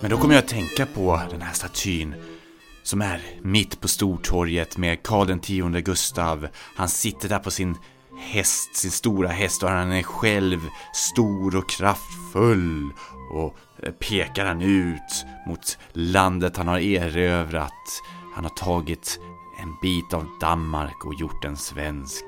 Men då kommer jag att tänka på den här statyn som är mitt på Stortorget med Karl X Gustav. Han sitter där på sin häst, sin stora häst och han är själv stor och kraftfull och pekar han ut mot landet han har erövrat. Han har tagit en bit av Danmark och gjort den svensk.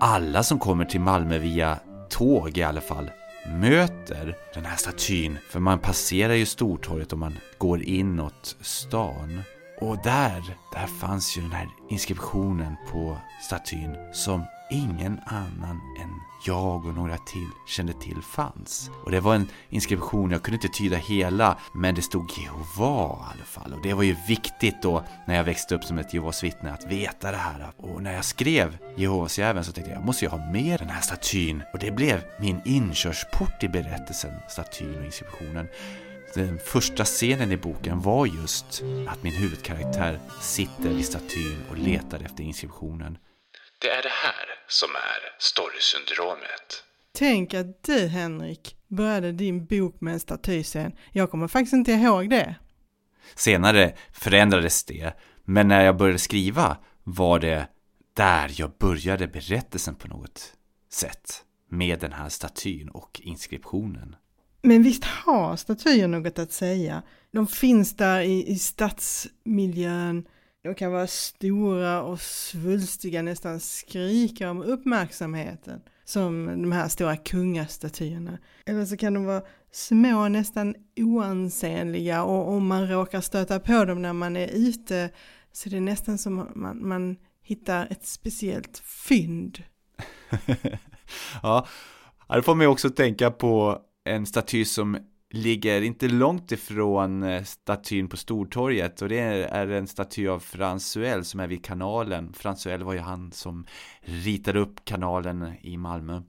Alla som kommer till Malmö via tåg i alla fall möter den här statyn. För man passerar ju Stortorget om man går inåt stan. Och där, där fanns ju den här inskriptionen på statyn som ingen annan än jag och några till kände till fanns. Och det var en inskription, jag kunde inte tyda hela, men det stod Jehova i alla fall. Och det var ju viktigt då när jag växte upp som ett Jehovas vittne att veta det här. Och när jag skrev Jehovas jäveln så tänkte jag, jag måste ju ha med den här statyn. Och det blev min inkörsport i berättelsen, statyn och inskriptionen. Den första scenen i boken var just att min huvudkaraktär sitter vid statyn och letar efter inskriptionen. Det är det här som är storysyndromet. Tänk att du Henrik började din bok med en statyscen. Jag kommer faktiskt inte ihåg det. Senare förändrades det, men när jag började skriva var det där jag började berättelsen på något sätt. Med den här statyn och inskriptionen. Men visst har statyer något att säga? De finns där i, i stadsmiljön. De kan vara stora och svulstiga, nästan skrika om uppmärksamheten. Som de här stora kungastatyerna. Eller så kan de vara små, nästan oansenliga och om man råkar stöta på dem när man är ute så är det nästan som man, man hittar ett speciellt fynd. ja, det får mig också tänka på en staty som ligger inte långt ifrån eh, statyn på Stortorget och det är en staty av Fransuel som är vid kanalen. Fransuel var ju han som ritade upp kanalen i Malmö.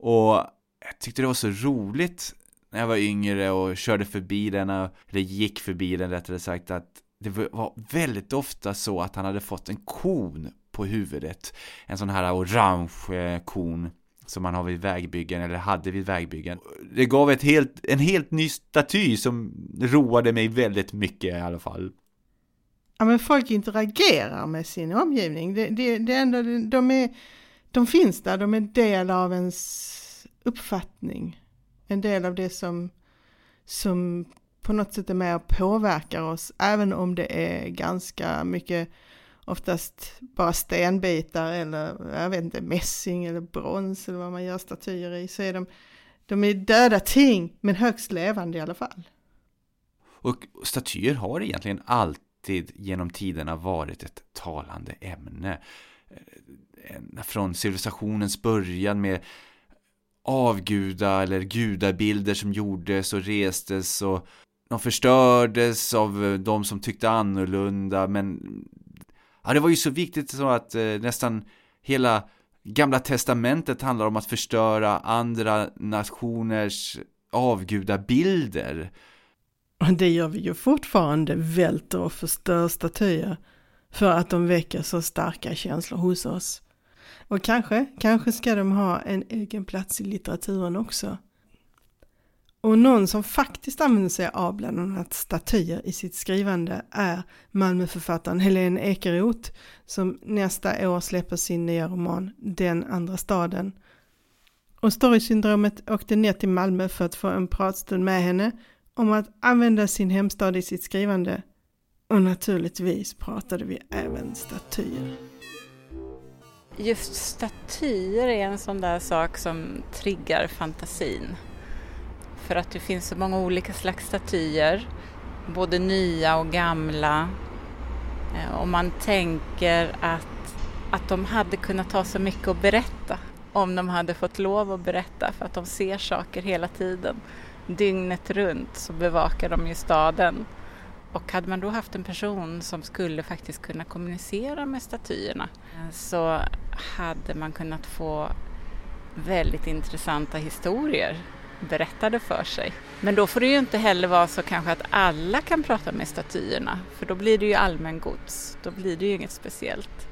Och jag tyckte det var så roligt när jag var yngre och körde förbi den, eller gick förbi den rättare sagt, att det var väldigt ofta så att han hade fått en kon på huvudet. En sån här orange eh, kon som man har vid vägbyggen eller hade vid vägbyggen. Det gav ett helt, en helt ny staty som roade mig väldigt mycket i alla fall. Ja men folk interagerar med sin omgivning. Det, det, det ändå, de, är, de finns där, de är del av ens uppfattning. En del av det som, som på något sätt är med och påverkar oss, även om det är ganska mycket oftast bara stenbitar eller jag vet inte, mässing eller brons eller vad man gör statyer i, så är de, de är döda ting, men högst levande i alla fall. Och statyer har egentligen alltid genom tiderna varit ett talande ämne. Eh, från civilisationens början med avguda eller gudabilder som gjordes och restes och de förstördes av de som tyckte annorlunda men Ja, det var ju så viktigt så att eh, nästan hela Gamla Testamentet handlar om att förstöra andra nationers avgudabilder. Det gör vi ju fortfarande, välter och förstör statyer. För att de väcker så starka känslor hos oss. Och kanske, kanske ska de ha en egen plats i litteraturen också. Och någon som faktiskt använder sig av bland annat statyer i sitt skrivande är Malmöförfattaren Helene Ekeroth som nästa år släpper sin nya roman Den andra staden. Och Storysyndromet åkte ner till Malmö för att få en pratstund med henne om att använda sin hemstad i sitt skrivande. Och naturligtvis pratade vi även statyer. Just statyer är en sån där sak som triggar fantasin för att det finns så många olika slags statyer, både nya och gamla. Eh, och man tänker att, att de hade kunnat ha så mycket att berätta om de hade fått lov att berätta för att de ser saker hela tiden. Dygnet runt så bevakar de ju staden. Och hade man då haft en person som skulle faktiskt kunna kommunicera med statyerna så hade man kunnat få väldigt intressanta historier berättade för sig. Men då får det ju inte heller vara så kanske att alla kan prata med statyerna för då blir det ju allmängods, då blir det ju inget speciellt.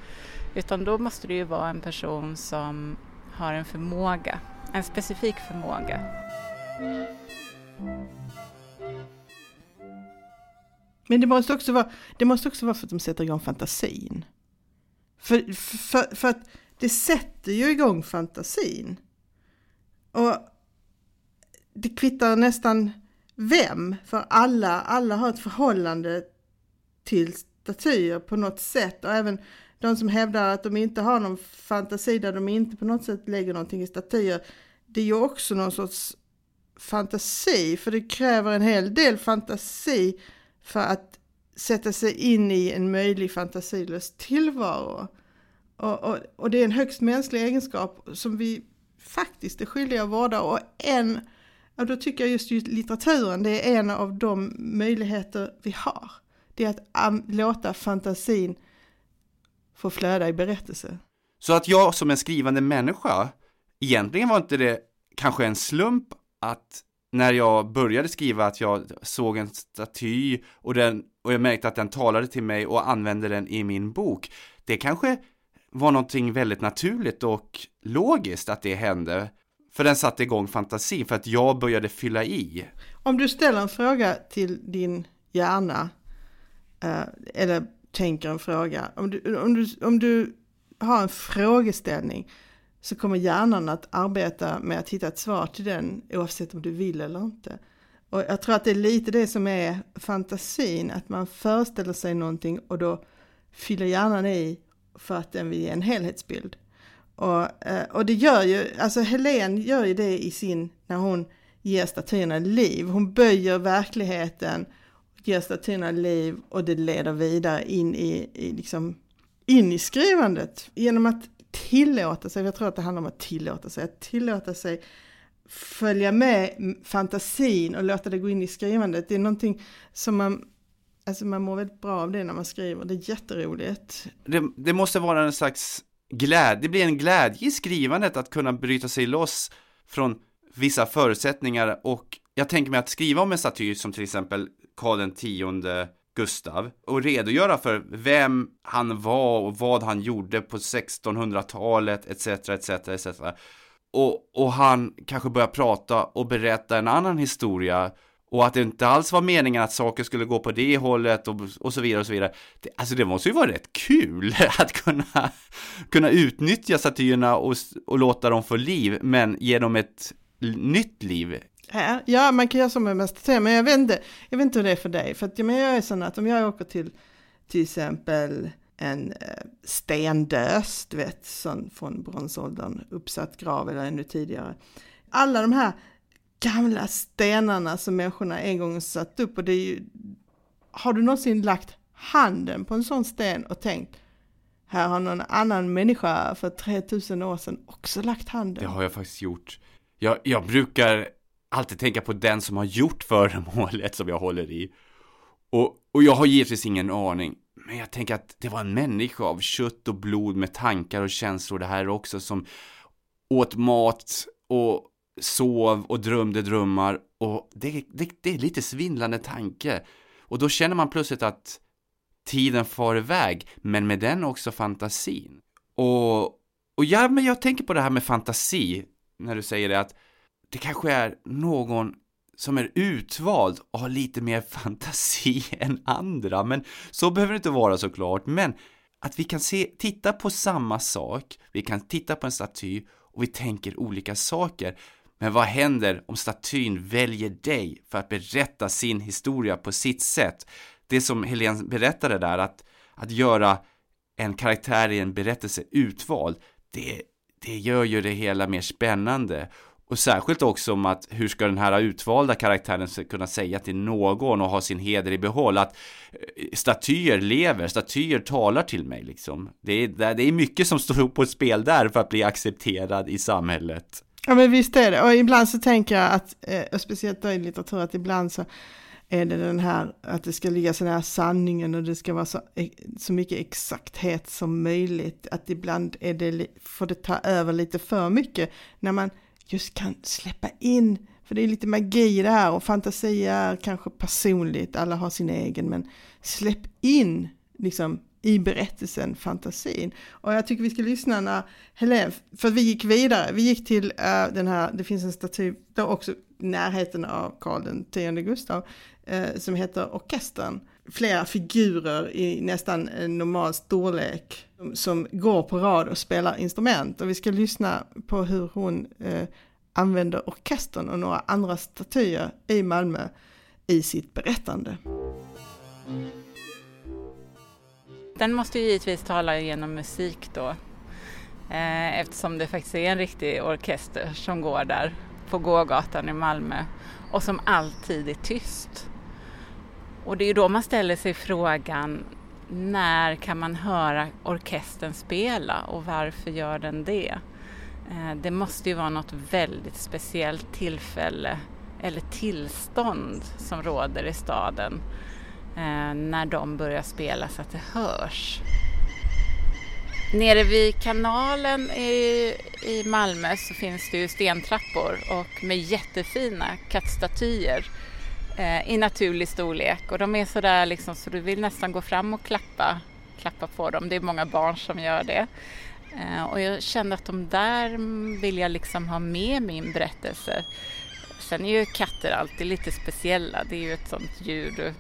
Utan då måste det ju vara en person som har en förmåga, en specifik förmåga. Men det måste också vara, det måste också vara för att de sätter igång fantasin. För, för, för att det sätter ju igång fantasin. Och det kvittar nästan vem, för alla, alla har ett förhållande till statyer på något sätt och även de som hävdar att de inte har någon fantasi där de inte på något sätt lägger någonting i statyer. Det är ju också någon sorts fantasi, för det kräver en hel del fantasi för att sätta sig in i en möjlig fantasilös tillvaro. Och, och, och det är en högst mänsklig egenskap som vi faktiskt är skyldiga att vårda och en, Ja, då tycker jag just litteraturen, det är en av de möjligheter vi har. Det är att låta fantasin få flöda i berättelse. Så att jag som en skrivande människa, egentligen var inte det kanske en slump att när jag började skriva att jag såg en staty och, den, och jag märkte att den talade till mig och använde den i min bok. Det kanske var någonting väldigt naturligt och logiskt att det hände. För den satte igång fantasin, för att jag började fylla i. Om du ställer en fråga till din hjärna, eh, eller tänker en fråga, om du, om du, om du har en frågeställning så kommer hjärnan att arbeta med att hitta ett svar till den oavsett om du vill eller inte. Och jag tror att det är lite det som är fantasin, att man föreställer sig någonting och då fyller hjärnan i för att den vill ge en helhetsbild. Och, eh, och det gör ju, alltså Helen gör ju det i sin, när hon ger statyerna liv. Hon böjer verkligheten, ger statyerna liv och det leder vidare in i, i, liksom, in i skrivandet. Genom att tillåta sig, jag tror att det handlar om att tillåta sig, att tillåta sig följa med fantasin och låta det gå in i skrivandet. Det är någonting som man Alltså man mår väldigt bra av det när man skriver, det är jätteroligt. Det, det måste vara en slags glädje, det blir en glädje i skrivandet att kunna bryta sig loss från vissa förutsättningar och jag tänker mig att skriva om en staty som till exempel Karl X Gustav och redogöra för vem han var och vad han gjorde på 1600-talet etc. etc. etc. Och, och han kanske börjar prata och berätta en annan historia och att det inte alls var meningen att saker skulle gå på det hållet och, och så vidare och så vidare. Det, alltså det måste ju vara rätt kul att kunna, kunna utnyttja statyerna och, och låta dem få liv, men ge dem ett nytt liv. Ja, man kan göra så med statyer, men jag vet inte, jag vet inte hur det är för dig. För att jag är sån att om jag åker till till exempel en eh, stendös, du vet, sån från bronsåldern, uppsatt grav eller ännu tidigare. Alla de här gamla stenarna som människorna en gång satt upp och det är ju, har du någonsin lagt handen på en sån sten och tänkt här har någon annan människa för 3000 år sedan också lagt handen. Det har jag faktiskt gjort. Jag, jag brukar alltid tänka på den som har gjort föremålet som jag håller i. Och, och jag har givetvis ingen aning. Men jag tänker att det var en människa av kött och blod med tankar och känslor det här också som åt mat och sov och drömde drömmar och det, det, det är lite svindlande tanke. Och då känner man plötsligt att tiden far iväg, men med den också fantasin. Och, och ja, men jag tänker på det här med fantasi, när du säger det att det kanske är någon som är utvald och har lite mer fantasi än andra, men så behöver det inte vara såklart, men att vi kan se, titta på samma sak, vi kan titta på en staty och vi tänker olika saker. Men vad händer om statyn väljer dig för att berätta sin historia på sitt sätt? Det som Helene berättade där, att, att göra en karaktär i en berättelse utvald, det, det gör ju det hela mer spännande. Och särskilt också om att hur ska den här utvalda karaktären kunna säga till någon och ha sin heder i behåll att eh, statyer lever, statyer talar till mig liksom. Det är, det är mycket som står på spel där för att bli accepterad i samhället. Ja men visst är det, och ibland så tänker jag att, eh, och speciellt då i litteratur, att ibland så är det den här att det ska ligga så nära sanningen och det ska vara så, e-, så mycket exakthet som möjligt. Att ibland är det, får det ta över lite för mycket när man just kan släppa in, för det är lite magi det här och fantasi är kanske personligt, alla har sin egen, men släpp in liksom i berättelsen, fantasin. Och jag tycker vi ska lyssna när Helene, för vi gick vidare, vi gick till uh, den här, det finns en staty, då också närheten av Karl den X Gustav, uh, som heter Orkestern. flera figurer i nästan en normal storlek som går på rad och spelar instrument. Och vi ska lyssna på hur hon uh, använder orkestern och några andra statyer i Malmö i sitt berättande. Den måste ju givetvis tala genom musik då. Eh, eftersom det faktiskt är en riktig orkester som går där på gågatan i Malmö och som alltid är tyst. Och det är ju då man ställer sig frågan när kan man höra orkestern spela och varför gör den det? Eh, det måste ju vara något väldigt speciellt tillfälle eller tillstånd som råder i staden Eh, när de börjar spela så att det hörs. Nere vid kanalen i, i Malmö så finns det ju stentrappor och med jättefina kattstatyer eh, i naturlig storlek och de är sådär liksom så du vill nästan gå fram och klappa, klappa på dem. Det är många barn som gör det. Eh, och jag kände att de där vill jag liksom ha med min berättelse. Sen är ju katter alltid lite speciella. Det är ju ett sånt djur du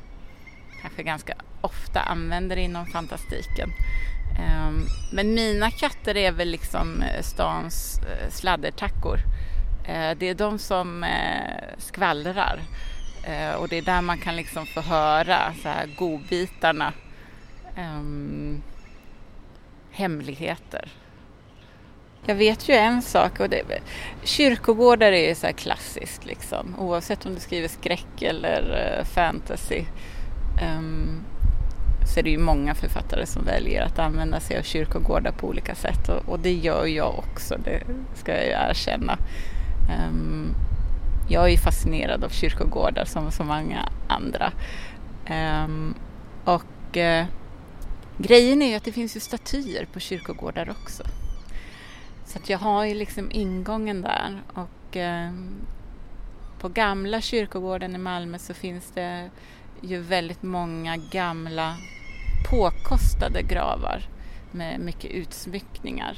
kanske ganska ofta använder inom fantastiken. Ehm, men mina katter är väl liksom eh, stans eh, sladdertackor. Eh, det är de som skvallrar och det är där man kan liksom få höra så här godbitarna, ehm, hemligheter. Jag vet ju en sak och det, kyrkogårdar är ju så här klassiskt liksom oavsett om du skriver skräck eller fantasy. Um, så är det ju många författare som väljer att använda sig av kyrkogårdar på olika sätt och, och det gör jag också, det ska jag ju erkänna. Um, jag är ju fascinerad av kyrkogårdar som så många andra. Um, och uh, grejen är ju att det finns ju statyer på kyrkogårdar också. Så att jag har ju liksom ingången där och um, på gamla kyrkogården i Malmö så finns det ju väldigt många gamla påkostade gravar med mycket utsmyckningar.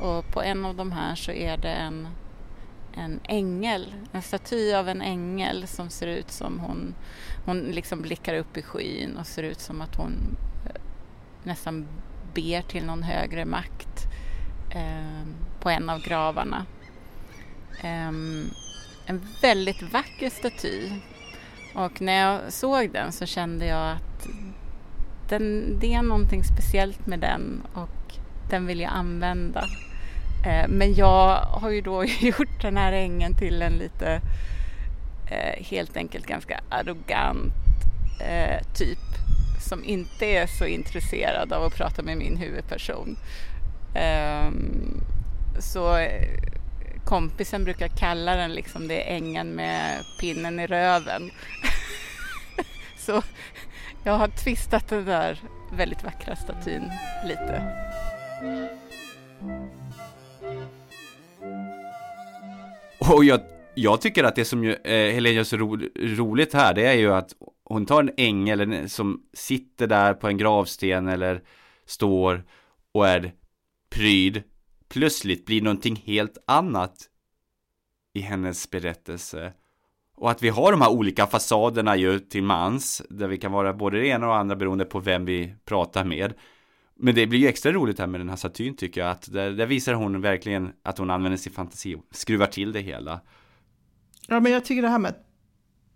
Och på en av de här så är det en, en ängel, en staty av en ängel som ser ut som hon, hon liksom blickar upp i skyn och ser ut som att hon eh, nästan ber till någon högre makt eh, på en av gravarna. Eh, en väldigt vacker staty och när jag såg den så kände jag att den, det är någonting speciellt med den och den vill jag använda. Eh, men jag har ju då gjort den här ängen till en lite eh, helt enkelt ganska arrogant eh, typ som inte är så intresserad av att prata med min huvudperson. Ehm, så kompisen brukar kalla den liksom det är ängen med pinnen i röven så jag har tvistat den där väldigt vackra statyn lite. Och jag, jag tycker att det som ju, eh, Helene gör så ro, roligt här, det är ju att hon tar en ängel som sitter där på en gravsten eller står och är pryd. Plötsligt blir någonting helt annat i hennes berättelse. Och att vi har de här olika fasaderna ju till mans, där vi kan vara både det ena och andra beroende på vem vi pratar med. Men det blir ju extra roligt här med den här Satyn tycker jag, att där, där visar hon verkligen att hon använder sin fantasi och skruvar till det hela. Ja, men jag tycker det här med att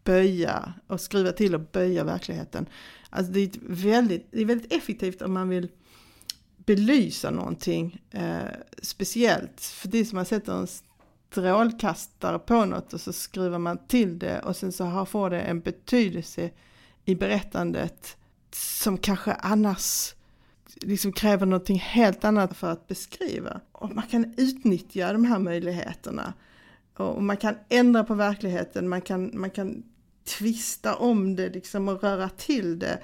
böja och skruva till och böja verkligheten. Alltså det är väldigt, det är väldigt effektivt om man vill belysa någonting eh, speciellt. För det är som man sätter en strålkastare på något och så skruvar man till det och sen så får det en betydelse i berättandet som kanske annars liksom kräver någonting helt annat för att beskriva. Och man kan utnyttja de här möjligheterna. Och man kan ändra på verkligheten, man kan, man kan tvista om det liksom och röra till det.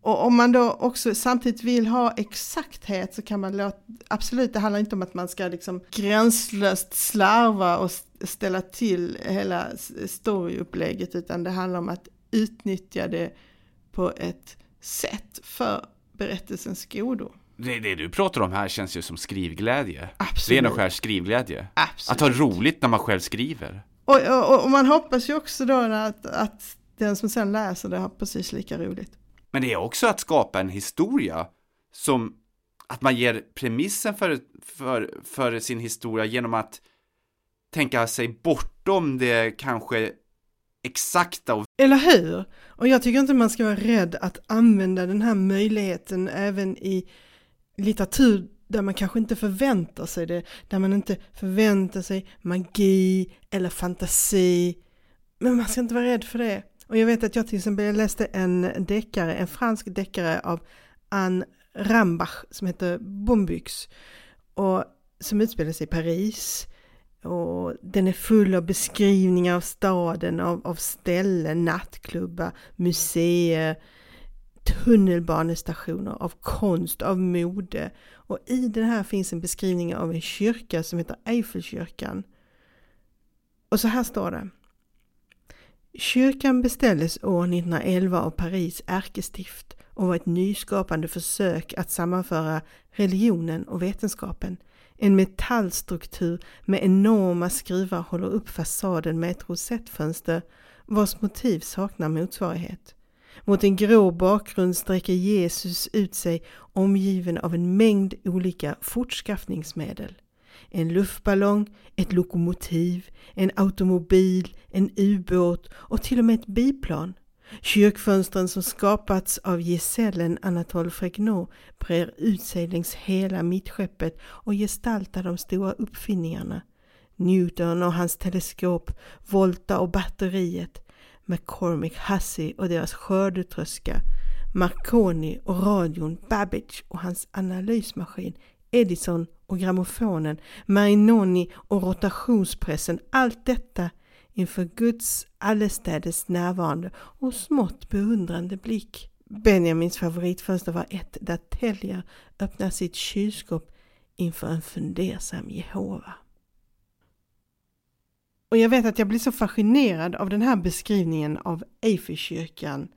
Och om man då också samtidigt vill ha exakthet så kan man låta, absolut det handlar inte om att man ska liksom gränslöst slarva och ställa till hela storyupplägget utan det handlar om att utnyttja det på ett sätt för berättelsens godo. Det, det du pratar om här känns ju som skrivglädje. Absolut. Ren och skär skrivglädje. Absolut. Att ha roligt när man själv skriver. Och, och, och man hoppas ju också då att, att den som sen läser det har precis lika roligt. Men det är också att skapa en historia som att man ger premissen för, för, för sin historia genom att tänka sig bortom det kanske exakta och Eller hur? Och jag tycker inte man ska vara rädd att använda den här möjligheten även i litteratur där man kanske inte förväntar sig det, där man inte förväntar sig magi eller fantasi. Men man ska inte vara rädd för det. Och jag vet att jag till exempel läste en deckare, en fransk deckare av Anne Rambach som heter Bombyx och som utspelar sig i Paris. Och den är full av beskrivningar av staden, av, av ställen, nattklubbar, museer, tunnelbanestationer, av konst, av mode. Och i den här finns en beskrivning av en kyrka som heter Eiffelkyrkan. Och så här står det. Kyrkan beställdes år 1911 av Paris ärkestift och var ett nyskapande försök att sammanföra religionen och vetenskapen. En metallstruktur med enorma skruvar håller upp fasaden med ett rosettfönster vars motiv saknar motsvarighet. Mot en grå bakgrund sträcker Jesus ut sig omgiven av en mängd olika fortskaffningsmedel. En luftballong, ett lokomotiv, en automobil, en ubåt och till och med ett biplan. Kyrkfönstren som skapats av gesällen Anatole Fregnaud brer ut sig längs hela mittskeppet och gestaltar de stora uppfinningarna. Newton och hans teleskop, Volta och batteriet, McCormick Hussey och deras skördetröska, Marconi och radion, Babbage och hans analysmaskin, Edison och grammofonen, Marinoni och rotationspressen, allt detta inför Guds allestädes närvarande och smått beundrande blick. Benjamins favoritfönster var ett där Telja öppnar sitt kylskåp inför en fundersam Jehova. Och jag vet att jag blir så fascinerad av den här beskrivningen av Eiffelkyrkan.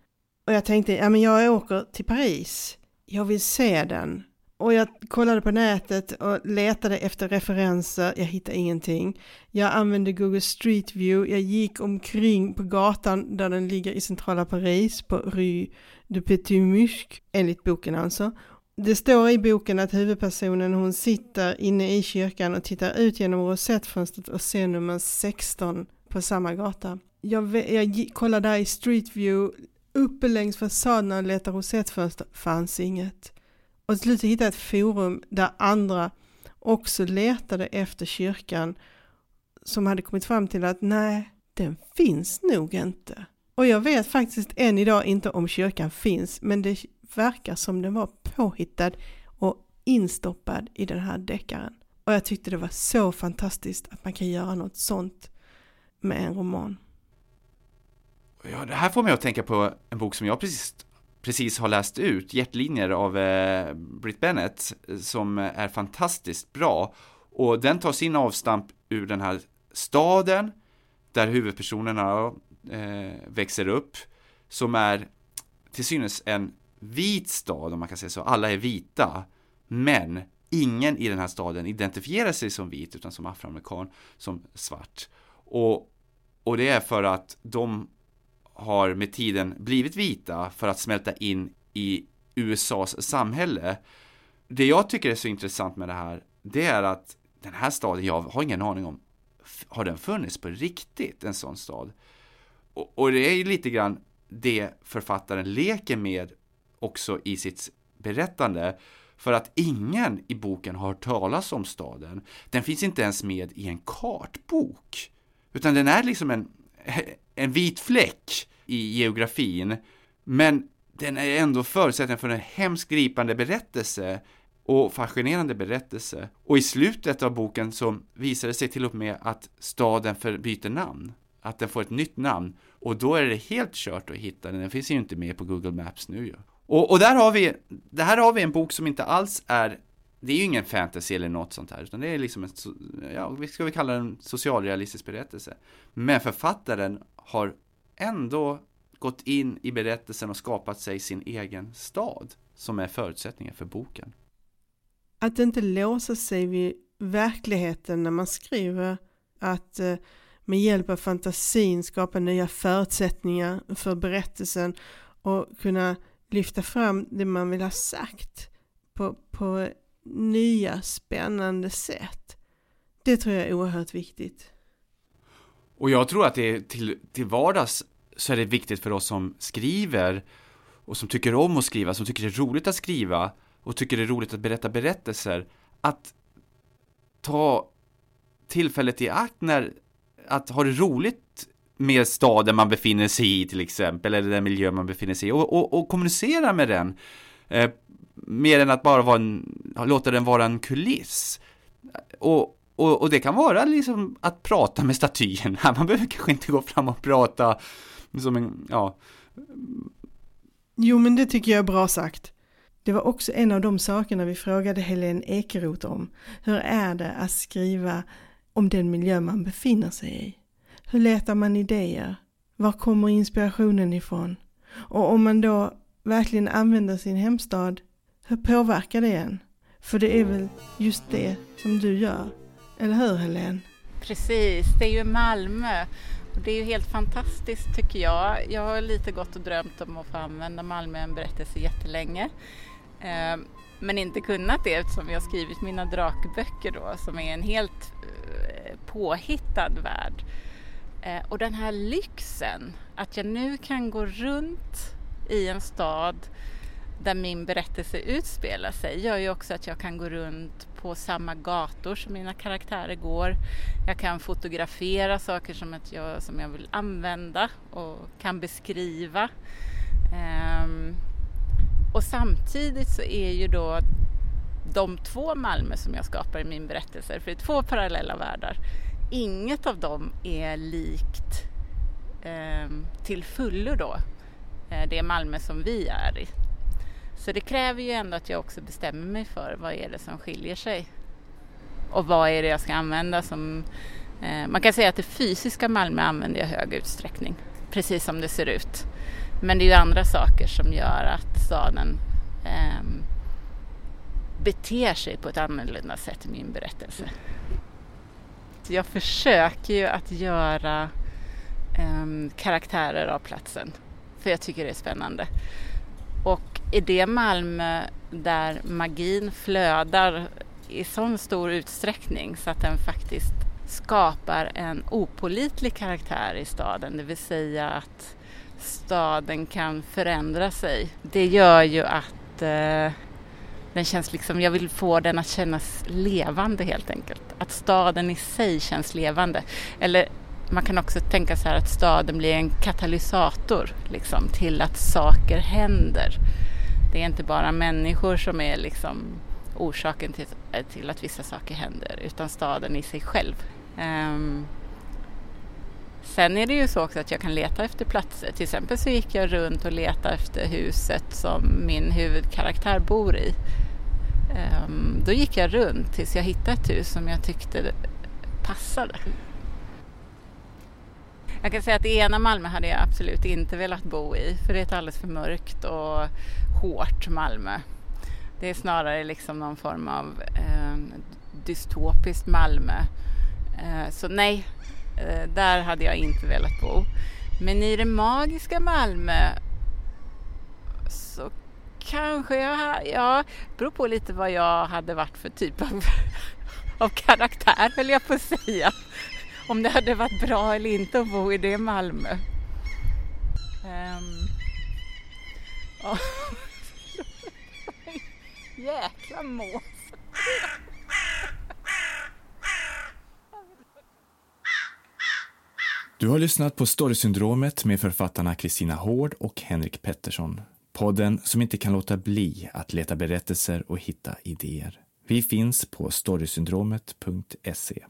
Och jag tänkte, ja men jag åker till Paris. Jag vill se den. Och jag kollade på nätet och letade efter referenser, jag hittade ingenting. Jag använde Google Street View, jag gick omkring på gatan där den ligger i centrala Paris, på Rue de Petit Musque, enligt boken alltså. Det står i boken att huvudpersonen hon sitter inne i kyrkan och tittar ut genom rosettfönstret och ser nummer 16 på samma gata. Jag, jag kollade där i Street View, uppe längs fasaden och letade rosettfönster, fanns inget. Och till slut hittade jag ett forum där andra också letade efter kyrkan som hade kommit fram till att nej, den finns nog inte. Och jag vet faktiskt än idag inte om kyrkan finns, men det verkar som den var påhittad och instoppad i den här deckaren. Och jag tyckte det var så fantastiskt att man kan göra något sånt med en roman. Ja, det här får mig att tänka på en bok som jag precis precis har läst ut, Hjärtlinjer av eh, Britt Bennett, som är fantastiskt bra. Och den tar sin avstamp ur den här staden, där huvudpersonerna eh, växer upp, som är till synes en vit stad, om man kan säga så. Alla är vita, men ingen i den här staden identifierar sig som vit, utan som afroamerikan, som svart. Och, och det är för att de har med tiden blivit vita för att smälta in i USAs samhälle. Det jag tycker är så intressant med det här, det är att den här staden, jag har ingen aning om, har den funnits på riktigt, en sån stad? Och, och det är ju lite grann det författaren leker med också i sitt berättande. För att ingen i boken har hört talas om staden. Den finns inte ens med i en kartbok. Utan den är liksom en, en vit fläck i geografin. Men den är ändå förutsättningen för en hemskt gripande berättelse och fascinerande berättelse. Och i slutet av boken så visar det sig till och med att staden byter namn. Att den får ett nytt namn. Och då är det helt kört att hitta den. Den finns ju inte med på Google Maps nu ju. Och, och där har vi, det här har vi en bok som inte alls är det är ju ingen fantasy eller något sånt här, utan det är liksom en, ja, vi ska vi kalla den socialrealistisk berättelse. Men författaren har ändå gått in i berättelsen och skapat sig sin egen stad som är förutsättningen för boken. Att inte låsa sig vid verkligheten när man skriver, att eh, med hjälp av fantasin skapa nya förutsättningar för berättelsen och kunna lyfta fram det man vill ha sagt på, på nya spännande sätt. Det tror jag är oerhört viktigt. Och jag tror att det är till, till vardags så är det viktigt för oss som skriver och som tycker om att skriva, som tycker det är roligt att skriva och tycker det är roligt att berätta berättelser, att ta tillfället i akt när, att ha det roligt med staden man befinner sig i till exempel, eller den miljö man befinner sig i och, och, och kommunicera med den. Eh, mer än att bara vara en, låta den vara en kuliss. Och, och, och, det kan vara liksom att prata med statyn. Man behöver kanske inte gå fram och prata som en, ja. Jo, men det tycker jag är bra sagt. Det var också en av de sakerna vi frågade Helene Ekeroth om. Hur är det att skriva om den miljö man befinner sig i? Hur letar man idéer? Var kommer inspirationen ifrån? Och om man då verkligen använder sin hemstad, hur påverkar det en? För det är väl just det som du gör, eller hur Helene? Precis, det är ju Malmö och det är ju helt fantastiskt tycker jag. Jag har lite gått och drömt om att få använda Malmö en berättelse jättelänge. Eh, men inte kunnat det eftersom jag har skrivit mina drakböcker då som är en helt eh, påhittad värld. Eh, och den här lyxen att jag nu kan gå runt i en stad där min berättelse utspelar sig gör ju också att jag kan gå runt på samma gator som mina karaktärer går. Jag kan fotografera saker som, att jag, som jag vill använda och kan beskriva. Um, och samtidigt så är ju då de två Malmö som jag skapar i min berättelse, för det är två parallella världar, inget av dem är likt eh, till fullo då eh, det Malmö som vi är i. Så det kräver ju ändå att jag också bestämmer mig för vad är det som skiljer sig och vad är det jag ska använda som eh, man kan säga att det fysiska Malmö använder jag i hög utsträckning, precis som det ser ut. Men det är ju andra saker som gör att staden eh, beter sig på ett annorlunda sätt i min berättelse. Jag försöker ju att göra eh, karaktärer av platsen, för jag tycker det är spännande. Och i det Malmö där magin flödar i sån stor utsträckning så att den faktiskt skapar en opolitlig karaktär i staden, det vill säga att staden kan förändra sig. Det gör ju att eh, den känns liksom, jag vill få den att kännas levande helt enkelt. Att staden i sig känns levande. Eller man kan också tänka så här att staden blir en katalysator liksom, till att saker händer. Det är inte bara människor som är liksom orsaken till, eh, till att vissa saker händer utan staden i sig själv. Um, sen är det ju så också att jag kan leta efter platser. Till exempel så gick jag runt och letade efter huset som min huvudkaraktär bor i. Um, då gick jag runt tills jag hittade ett hus som jag tyckte passade. Jag kan säga att det ena Malmö hade jag absolut inte velat bo i för det är alldeles för mörkt och hårt Malmö. Det är snarare liksom någon form av eh, dystopiskt Malmö. Eh, så nej, eh, där hade jag inte velat bo. Men i det magiska Malmö så kanske jag, ja, beror på lite vad jag hade varit för typ av, av karaktär höll jag på att säga om det hade varit bra eller inte att bo i det Malmö. Um, oh. Jäkla mås. Du har lyssnat på Storysyndromet med författarna Kristina Hård och Henrik Pettersson. Podden som inte kan låta bli att leta berättelser och hitta idéer. Vi finns på storysyndromet.se.